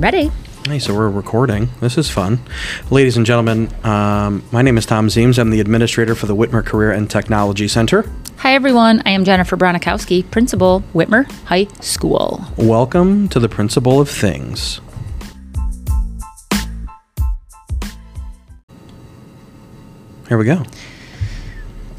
Ready? Hey, so we're recording. This is fun. Ladies and gentlemen, um, my name is Thom Ziems. I'm the administrator for the Whitmer Career and Technology Center. Hi, everyone. I am Jennifer Bronikowski, principal, Whitmer High School. Welcome to the Principle of Things. Here we go.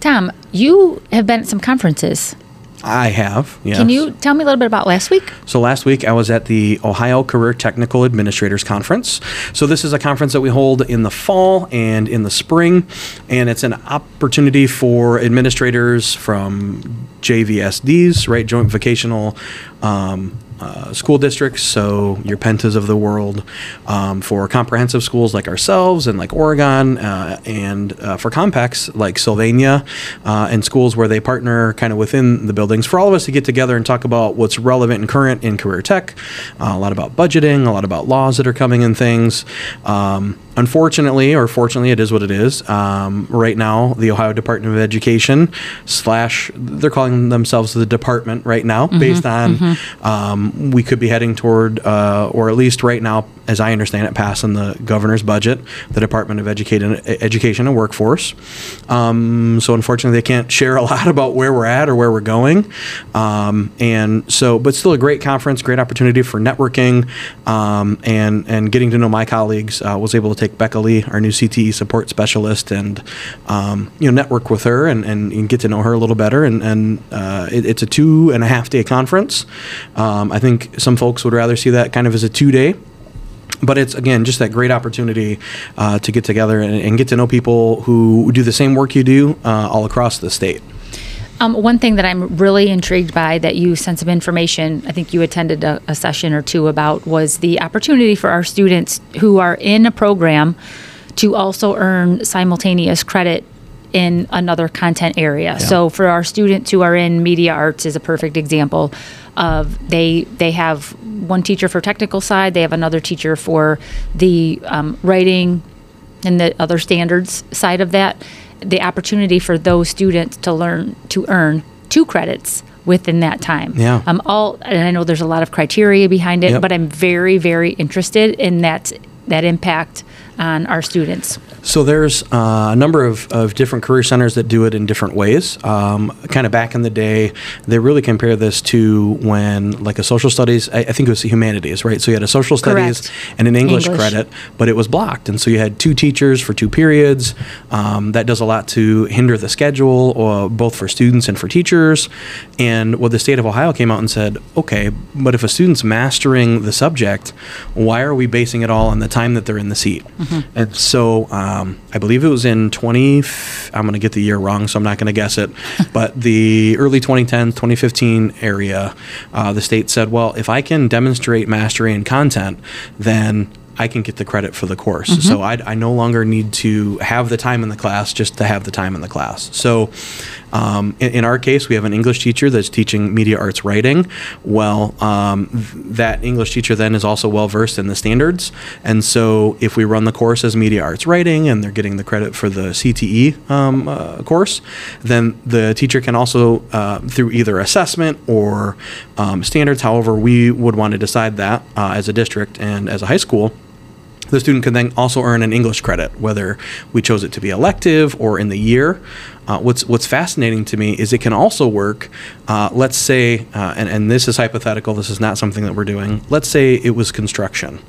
Thom, you have been at some conferences. I have. Yes. Can you tell me a little bit about last week? So last week I was at the Ohio Career Technical Administrators Conference. So this is a conference that we hold in the fall and in the spring, and it's an opportunity for administrators from JVSDs, right, Joint Vocational um, uh, school districts, so your pentas of the world, um, for comprehensive schools like ourselves and like Oregon, uh, and uh, for compacts like Sylvania, uh, and schools where they partner kind of within the buildings, for all of us to get together and talk about what's relevant and current in career tech, uh, a lot about budgeting, a lot about laws that are coming and things. Um, unfortunately, or fortunately, it is what it is. Um, right now, the Ohio Department of Education slash they're calling themselves the department right now, based on um, we could be heading toward, uh, or at least right now, as I understand it, passing the governor's budget, the Department of Education, Education and Workforce. Um, so unfortunately, they can't share a lot about where we're at or where we're going. Um, and so, but still a great conference, great opportunity for networking um, and and getting to know my colleagues. Uh, was able to take Becca Lee, our new CTE support specialist, and um, you know network with her and, and, and get to know her a little better. And, and uh, it, it's a two and a half day conference. Um, I think some folks would rather see that kind of as a two day but it's again just that great opportunity uh, to get together and, and, get to know people who do the same work you do uh, all across the state. Um, one thing that I'm really intrigued by that you sent some information, I think you attended a, a session or two about, was the opportunity for our students who are in a program to also earn simultaneous credit in another content area. Yeah. So for our students who are in media arts is a perfect example of they they have one teacher for technical side, they have another teacher for the um, writing and the other standards side of that. The opportunity for those students to learn to earn two credits within that time. Yeah. Um, all and I know there's a lot of criteria behind it, Yep. but I'm very very interested in that that impact on our students. So there's uh, a number of, of different career centers that do it in different ways. Um, kind of back in the day, they really compare this to when like a social studies, I, I think it was humanities, right? So you had a social studies Correct. and an English, English. credit, but it was blocked, and so you had two teachers for two periods. Um, that does a lot to hinder the schedule, uh, both for students and for teachers. And what the state of Ohio came out and said, okay, but if a student's mastering the subject, why are we basing it all on the time that they're in the seat? And so um, I believe it was in 20, I'm going to get the year wrong, so I'm not going to guess it, but the early 2010, 2015 area, uh, the state said, well, if I can demonstrate mastery in content, then I can get the credit for the course. So I, I no longer need to have the time in the class just to have the time in the class. So um, in, in our case, we have an English teacher that's teaching media arts writing. Well, um, th- that English teacher then is also well versed in the standards. And so if we run the course as media arts writing and they're getting the credit for the CTE um, uh, course, then the teacher can also, uh, through either assessment or um, standards, however we would want to decide that uh, as a district and as a high school, the student can then also earn an English credit, whether we chose it to be elective or in the year. Uh, what's what's fascinating to me is it can also work. Uh, let's say, uh, and, and this is hypothetical. This is not something that we're doing. Let's say it was construction,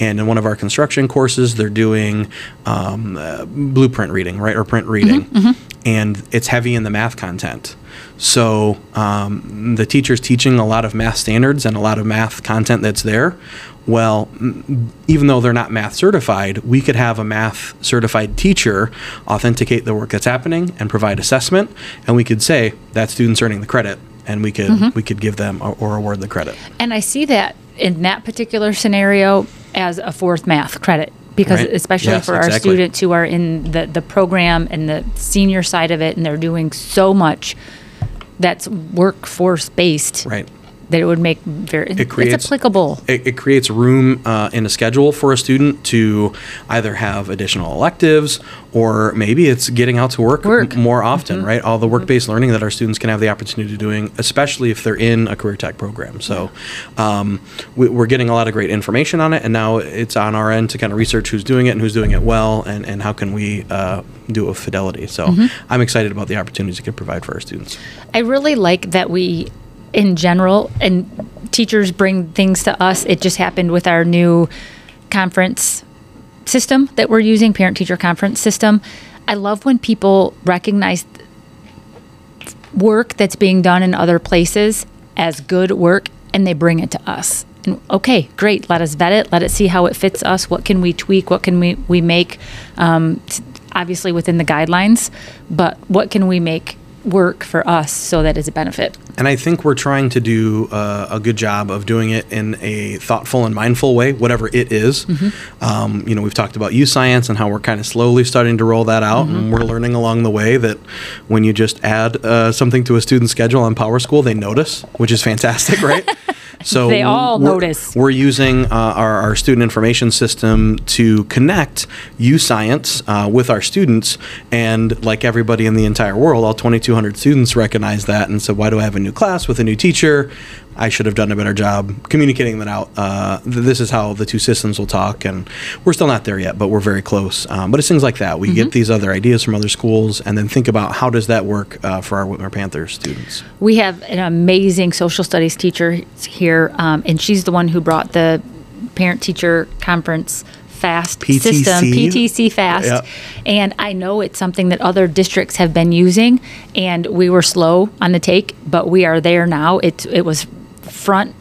and in one of our construction courses, they're doing um, uh, blueprint reading, right, or print reading, and it's heavy in the math content. So um, the teacher's teaching a lot of math standards and a lot of math content that's there. Well, even though they're not math certified, we could have a math certified teacher authenticate the work that's happening and provide assessment, and we could say that student's earning the credit, and we could we could give them or, or award the credit. And I see that in that particular scenario as a fourth math credit because Right. especially Yes, for our students who are in the, the program and the senior side of it and they're doing so much that's workforce based Right. That it would make very, It creates it's applicable. It, it creates room uh, in a schedule for a student to either have additional electives or maybe it's getting out to work, Work. m- more often, right? All the work-based learning that our students can have the opportunity to doing, especially if they're in a career tech program. So um, we, we're getting a lot of great information on it, and now it's on our end to kind of research who's doing it and who's doing it well, and, and how can we uh, do it with fidelity. So I'm excited about the opportunities it could provide for our students. I really like that we, in general, and teachers bring things to us. It just happened with our new conference system that we're using, parent teacher conference system. I love when people recognize work that's being done in other places as good work and they bring it to us. And okay, great. Let us vet it. Let it see how it fits us. What can we tweak? What can we, we make? Um, obviously within the guidelines, but what can we make work for us so that it's a benefit? And I think we're trying to do uh, a good job of doing it in a thoughtful and mindful way, whatever it is. Um, you know, we've talked about YouScience and how we're kind of slowly starting to roll that out, and we're learning along the way that when you just add uh, something to a student's schedule on Power School, they notice, which is fantastic, right? So They all we're- notice. We're using uh, our, our student information system to connect YouScience uh, with our students, and like everybody in the entire world, all 2,200 students recognize that and said, "Why do I have a new class with a new teacher? I should have done a better job communicating that out." Uh, th- this is how the two systems will talk, and we're still not there yet, but we're very close. Um, but it's things like that. We get these other ideas from other schools, and then think about how does that work uh, for our Whitmer Panthers students. We have an amazing social studies teacher here, um, and she's the one who brought the parent teacher conference fast PTC? system, PTC fast. Yep. And I know it's something that other districts have been using, and we were slow on the take, but we are there now. It it was front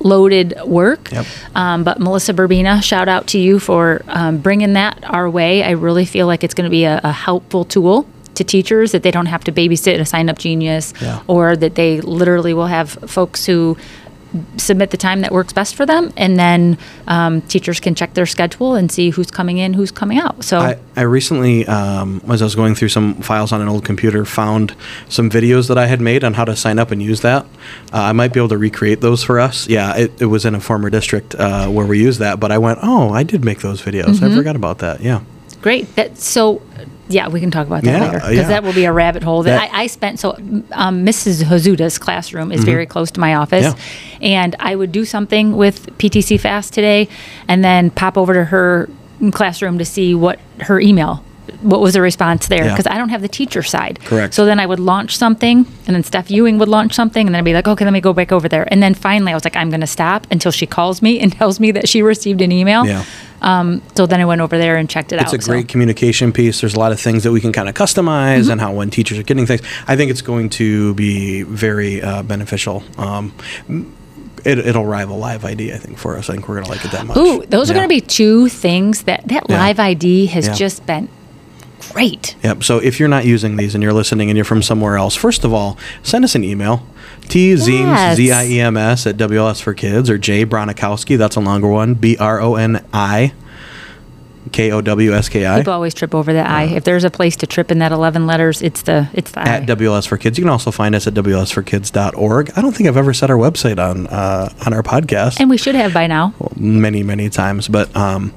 loaded work. Yep. Um, but Melissa Bourbina, shout out to you for um, bringing that our way. I really feel like it's going to be a, a helpful tool to teachers that they don't have to babysit a sign up genius Yeah. or that they literally will have folks who submit the time that works best for them and then um, teachers can check their schedule and see who's coming in who's coming out so I, I recently, um, as I was going through some files on an old computer, found some videos that I had made on how to sign up and use that. Uh, I might be able to recreate those for us. Yeah, it, it was in a former district uh, where we used that, but I went, oh, I did make those videos. Mm-hmm. I forgot about that. Yeah. Great. That so. Yeah, we can talk about that Yeah, later because yeah. that will be a rabbit hole that, That- I, I spent. So, um, Mrs. Hazuta's classroom is very close to my office, Mm-hmm. Yeah. and I would do something with PTC Fast today, and then pop over to her classroom to see what her email, what was the response there, Yeah. because I don't have the teacher side. Correct. So then I would launch something, and then Steph Ewing would launch something, and then I'd be like, okay, let me go back over there, and then finally I was like, I'm going to stop until she calls me and tells me that she received an email. Yeah. Um, so then I went over there and checked it It's out. It's a so. great communication piece. There's a lot of things that we can kind of customize Mm-hmm. and how when teachers are getting things. I think it's going to be very uh, beneficial. Um, it, it'll rival Live ID, I think, for us. I think we're going to like it that much. Ooh, those are going to be two things that that Yeah. live ID has Yeah. just been great. Yep. So if you're not using these and you're listening and you're from somewhere else, first of all, send us an email. T Ziems. Z I E M S at WLS for Kids or J Bronikowski, that's a longer one, B R O N I K O W S K I. People always trip over the I. If there's a place to trip in that 11 letters, it's the it's the At I. WLS for Kids. You can also find us at WLSforkids.org. I don't think I've ever set our website on uh, on our podcast. and we should have by now. many many times but um,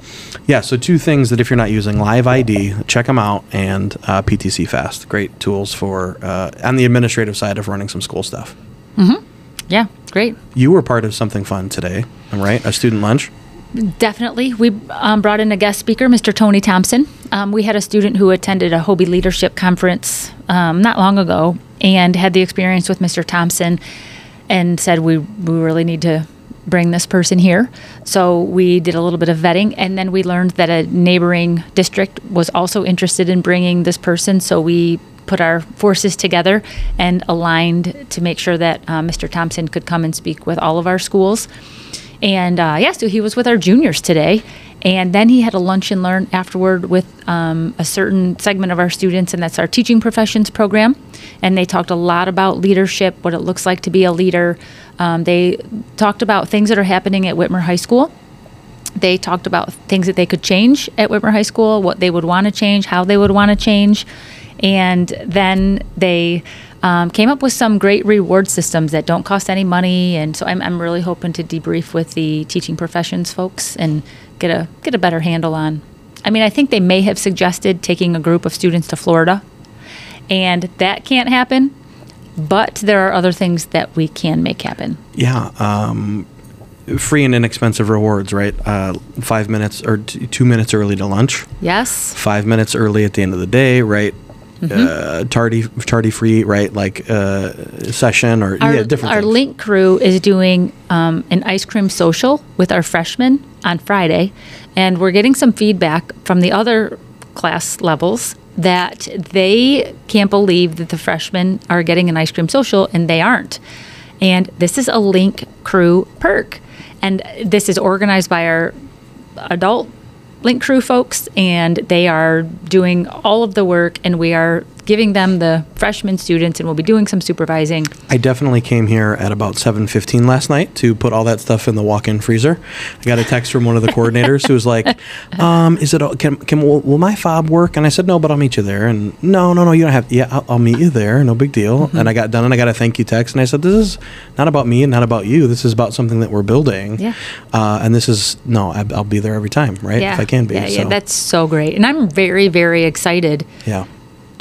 yeah so two things that if you're not using live id check them out and uh, ptc fast great tools for uh, on the administrative side of running some school stuff Mm-hmm. Yeah, great. you were part of something fun today right a student lunch Definitely. We um, brought in a guest speaker, Mr. Tony Thompson. Um, we had a student who attended a HOBY Leadership Conference um, not long ago and had the experience with Mr. Thompson and said, we, we really need to bring this person here. So we did a little bit of vetting and then we learned that a neighboring district was also interested in bringing this person. So we put our forces together and aligned to make sure that uh, Mr. Thompson could come and speak with all of our schools. And uh, yeah, so he was with our juniors today. And then he had a lunch and learn afterward with um, a certain segment of our students, and that's our teaching professions program. And they talked a lot about leadership, what it looks like to be a leader. Um, they talked about things that are happening at Whitmer High School. They talked about things that they could change at Whitmer High School, what they would want to change, how they would want to change. And then they um, came up with some great reward systems that don't cost any money. And so I'm, I'm really hoping to debrief with the teaching professions folks and get a get a better handle on. I mean, I think they may have suggested taking a group of students to Florida, and that can't happen. But there are other things that we can make happen. Yeah. Um, free and inexpensive rewards, right? Uh, five minutes or t- two minutes early to lunch, Yes. five minutes early at the end of the day, right? Mm-hmm. Uh, tardy, tardy free, right? Like uh, session or Our, yeah, different. our things. link crew is doing um, an ice cream social with our freshmen on Friday, and we're getting some feedback from the other class levels that they can't believe that the freshmen are getting an ice cream social and they aren't. And this is a link crew perk, and this is organized by our adult link crew folks and they are doing all of the work and we are giving them the freshman students and we'll be doing some supervising I definitely came here at about 7:15 last night to put all that stuff in the walk-in freezer. I got a text from one of the coordinators who was like, um, "Is it all- can can will, will my fob work?" And I said, "No, but I'll meet you there." And no, no, no, you don't have. Yeah, I'll, I'll meet you there. No big deal. Mm-hmm. And I got done, and I got a thank you text, and I said, "This is not about me and not about you. This is about something that we're building. Yeah. Uh, and this is no, I, I'll be there every time, right? Yeah. If I can be. yeah, yeah that's so great and i'm very very excited yeah.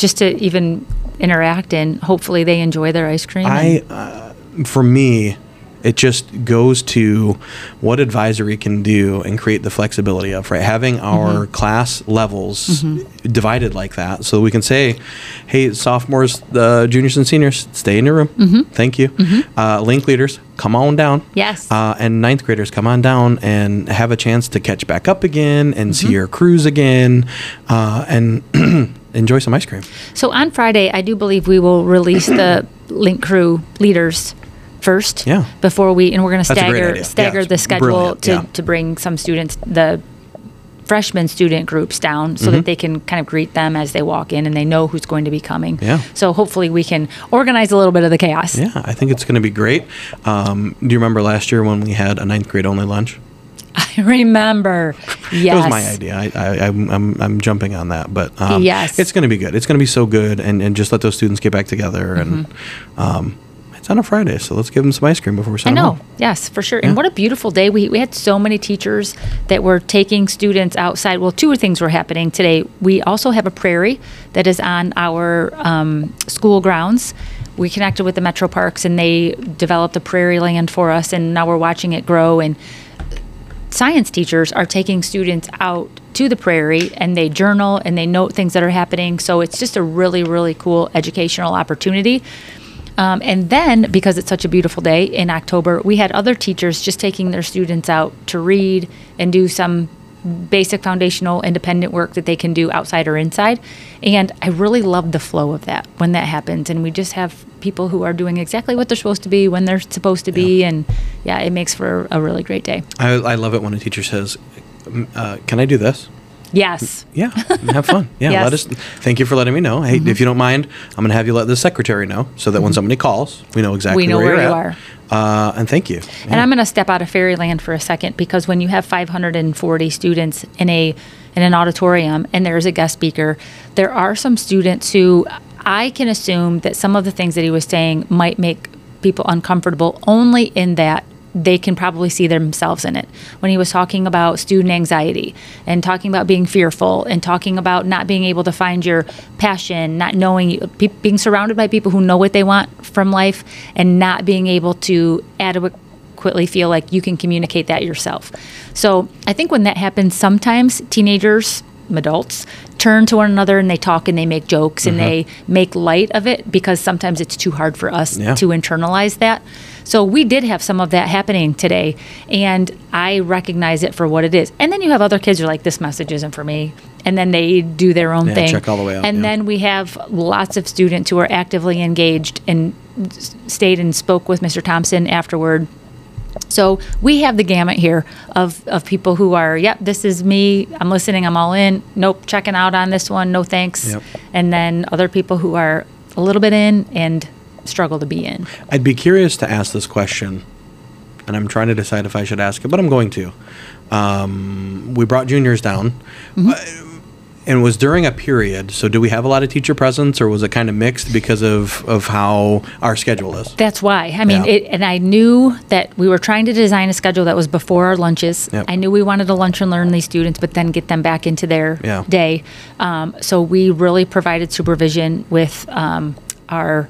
Just to even interact and hopefully they enjoy their ice cream I, uh, for me, it just goes to what advisory can do and create the flexibility of right having our class levels divided like that, so we can say, "Hey, sophomores, the juniors and seniors, stay in your room. Thank you. Uh, link leaders, come on down. Yes. Uh, and ninth graders, come on down and have a chance to catch back up again and see your crews again, uh, and enjoy some ice cream. so on friday i do believe we will release the link crew leaders first Yeah. before we and we're going to That's a great stagger stagger Yeah, the schedule brilliant. to, Yeah. to bring some students the freshman student groups down so Mm-hmm. that they can kind of greet them as they walk in and they know who's going to be coming Yeah. so hopefully we can organize a little bit of the chaos Yeah, I think it's going to be great. Um, do you remember last year when we had a ninth grade only lunch? I remember yes That was my idea. I, I, I'm, I'm, I'm jumping on that, but um, Yes. it's going to be good. It's going to be so good, and, and just let those students get back together. And um, it's on a Friday, so let's give them some ice cream before we Mm-hmm. I send them know. home. Yes, for sure. Yeah. And what a beautiful day. We, we had so many teachers that were taking students outside. Well, two things were happening today. We also have a prairie that is on our um, school grounds. We connected with the Metro Parks and they developed a prairie land for us, and now we're watching it grow. And science teachers are taking students out to the prairie and they journal and they note things that are happening. So it's just a really, really cool educational opportunity. Um, and then, because it's such a beautiful day in October, we had other teachers just taking their students out to read and do some basic foundational independent work that they can do outside or inside. And I really love the flow of that when that happens. And we just have people who are doing exactly what they're supposed to be when they're supposed to be. And yeah, it makes for a really great day. I, I love it when a teacher says, "Um, uh, "Can I do this?" Yes. Yeah, have fun. Yeah, let us. Thank you for letting me know. Hey, if you don't mind, I'm going to have you let the secretary know so that when somebody calls, we know exactly We know where, where you at. Uh, and thank you. And I'm going to step out of Fairyland for a second because when you have 540 students in a in an auditorium and there's a guest speaker, there are some students who I can assume that some of the things that he was saying might make people uncomfortable only in that they can probably see themselves in it. When he was talking about student anxiety and talking about being fearful and talking about not being able to find your passion, not knowing, pe- being surrounded by people who know what they want from life and not being able to adequately feel like you can communicate that yourself. So I think when that happens, sometimes teenagers, adults, turn to one another and they talk and they make jokes and they mm-hmm. make light of it because sometimes it's too hard for us Yeah. to internalize that. So we did have some of that happening today, and I recognize it for what it is. And then you have other kids who are like, "This message isn't for me," and then they do their own Yeah, thing. check all the way out, And yeah. then we have lots of students who are actively engaged and stayed and spoke with Mr. Thompson afterward. So we have the gamut here of, of people who are, yep, this is me. I'm listening. I'm all in. Nope, checking out on this one. No thanks. Yep. And then other people who are a little bit in and struggle to be in. I'd be curious to ask this question, and I'm trying to decide if I should ask it, but I'm going to. Um, we brought juniors down. Mm-hmm. Uh, and was during a period. So, do we have a lot of teacher presence, or was it kind of mixed because of of how our schedule is? That's why. I mean, Yeah. it, and I knew that we were trying to design a schedule that was before our lunches. Yep. I knew we wanted to lunch and learn these students, but then get them back into their Yeah. day. Um, so we really provided supervision with um, our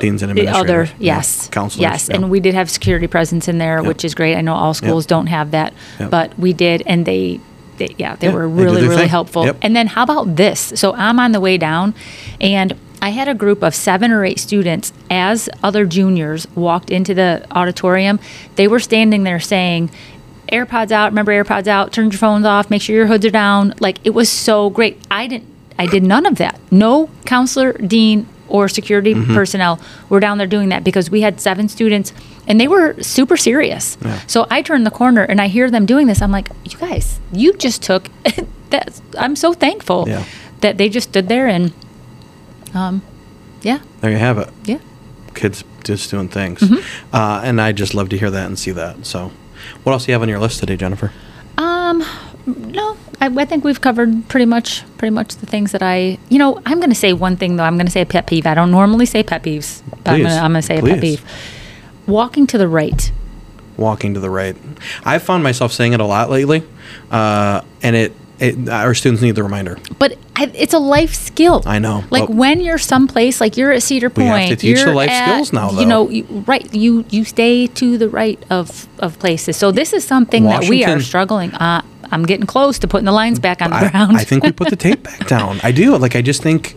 Deans and the other administrators, yeah, yes counselors, yes yeah. and we did have security presence in there which is great i know all schools don't have that but we did and they, they yeah they Yeah, were really their really thing. helpful Yep. and then how about this so i'm on the way down and i had a group of seven or eight students as other juniors walked into the auditorium they were standing there saying AirPods out. Remember AirPods out. Turn your phones off. Make sure your hoods are down. Like it was so great. I didn't. I did none of that. No counselor, dean, or security Mm-hmm. personnel were down there doing that because we had seven students and they were super serious. Yeah. So I turn the corner and I hear them doing this. I'm like, you guys, you just took that. I'm so thankful Yeah. that they just stood there and, um, yeah, There you have it. yeah. Kids just doing things, Mm-hmm. uh, and I just love to hear that and see that. So, what else do you have on your list today, Jennifer? Um, I, I think we've covered pretty much pretty much the things that I. You know, I'm going to say one thing though. I'm going to say a pet peeve. I don't normally say pet peeves, but I'm Please, going to I'm going to say a pet peeve. Walking to the right. Walking to the right. I've found myself saying it a lot lately, uh, and it, it our students need the reminder. But I, it's a life skill. I know, Like when you're someplace, like you're at Cedar Point We have to teach the you're life at, skills now, You know, you, right? You you stay to the right of of places. So this is something that we are struggling. Uh, I'm getting close to putting the lines back on the I, ground. I think we put the tape back down. I do. Like I just think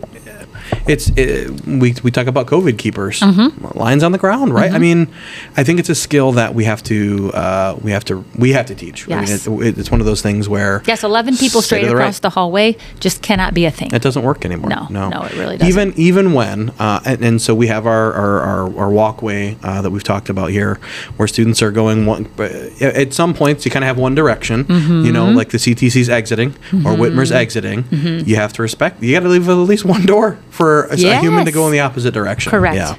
it's it, we we talk about COVID keepers Mm-hmm. lines on the ground, right? I mean, I think it's a skill that we have to uh, we have to we have to teach. Yes. I mean, it, it's one of those things where yes, 11 people straight the right. across the hallway just cannot be a thing. It doesn't work anymore. No, no, no, it really doesn't. Even even when, uh, and, and so we have our our, our, our walkway uh, that we've talked about here, where students are going one. At some points, you kind of have one direction. You know, Mm-hmm. like the CTC's exiting or Whitmer's exiting. You have to respect. You got to leave at least one door for a, a human to go in the opposite direction. Correct. Yeah.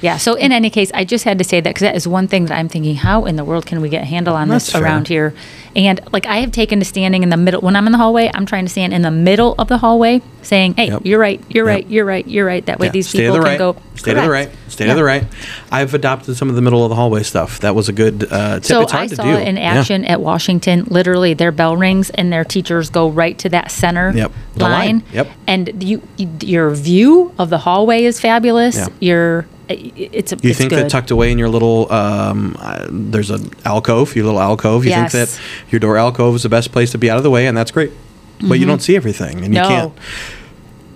Yeah. So in any case, I just had to say that because that is one thing that I'm thinking: how in the world can we get a handle on That's this fair. around here? And like I have taken to standing in the middle when I'm in the hallway. I'm trying to stand in the middle of the hallway, saying, "Hey, Yep. you're right. You're Yep. right. You're right. You're right." That way, Yeah. these Stay to people the can right. go. Stay to the right. Stay Yeah. to the right. I've adopted some of the middle of the hallway stuff. That was a good uh, tip. So it's hard I to saw do. in Yeah. action at Washington. Literally, their bell rings and their teachers go right to that center Yep. Line. line. Yep. And you, you, your view of the hallway is fabulous. Yeah. Your, it's a. You it's think good. that tucked away in your little um, uh, there's an alcove, your little alcove. You think that your door alcove is the best place to be out of the way, and that's great. But you don't see everything, and you Mm-hmm. Can't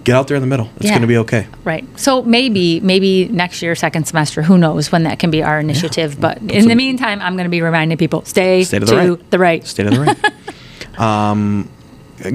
get out there in the middle. It's Yeah. going to be okay. Right. So maybe maybe next year, second semester, who knows when that can be our initiative. But in the meantime, I'm going to be reminding people stay, Stay to the right. the right. Stay to the right. um,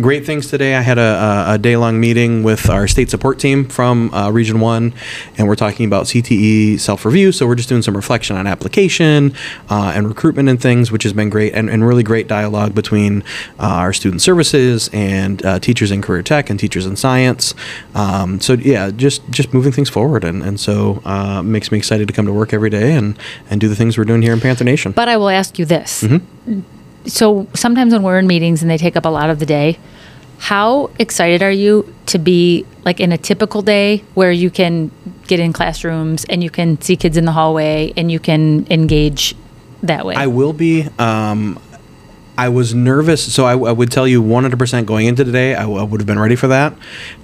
great things today. I had a, a, day long meeting with our state support team from uh, Region 1, and we're talking about CTE self review. So we're just doing some reflection on application uh, and recruitment and things, which has been great and, and really great dialogue between uh, our student services and uh, teachers in career tech and teachers in science. Um, so, yeah, just, just moving things forward. And, and so uh, makes me excited to come to work every day and, and do the things we're doing here in Panther Nation. But I will ask you this. Mm-hmm. So sometimes when we're in meetings and they take up a lot of the day, how excited are you to be like in a typical day where you can get in classrooms and you can see kids in the hallway and you can engage that way? I will be. Um, I was nervous, so I, I would tell you 100% going into today, I, w- I would have been ready for that.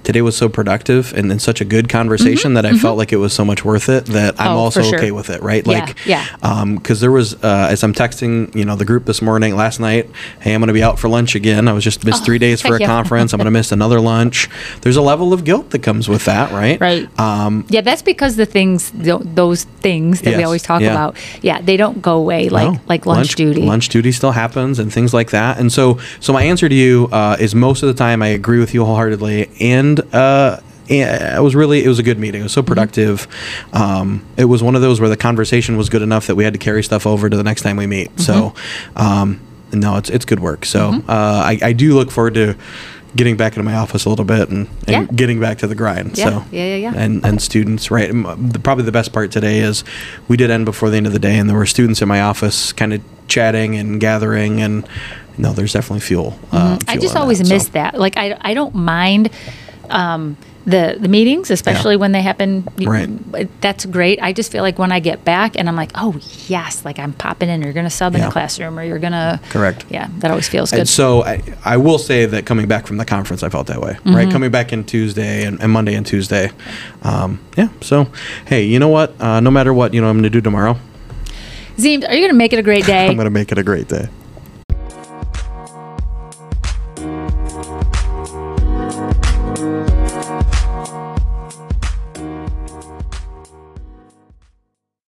Today was so productive and, and such a good conversation that I felt like it was so much worth it that I'm Mm-hmm. Oh, also sure. okay with it, right? Yeah, Like, yeah. Because there was, uh, as I'm texting, you know, the group this morning, last night, hey, I'm going to be out for lunch again. I was just missed Oh, three days for a yeah. conference. I'm going to miss another lunch. There's a level of guilt that comes with that, right? Right. Um, yeah, that's because the things, those things that we always talk yeah. about, yeah, they don't go away like No. like lunch, duty. Lunch duty still happens and things like that. And so, so my answer to you uh, is most of the time I agree with you wholeheartedly. And uh, it was really it was a good meeting. It was so productive. Um, it was one of those where the conversation was good enough that we had to carry stuff over to the next time we meet. So, um, no, it's it's good work. So uh, I, I do look forward to getting back into my office a little bit and, and Yeah. getting back to the grind. Yeah, So yeah, yeah, yeah. And and students, right? Probably the best part today is we did end before the end of the day, and there were students in my office, kind of chatting and gathering, and no, there's definitely fuel. Uh, Mm-hmm. I fuel just always that, so. miss that. Like I, I don't mind um, the the meetings, especially when they happen. Right. That's great. I just feel like when I get back and I'm like, oh yes, like I'm popping in. You're gonna sub in the classroom, or you're gonna Correct. Yeah, that always feels good. And so I, I will say that coming back from the conference, I felt that way, Mm-hmm. right? Coming back in Tuesday and, and Monday and Tuesday. Um, yeah. So, hey, you know what? Uh, no matter what, you know, I'm going to do tomorrow. Zim, are you gonna make it a great day? I'm going to make it a great day.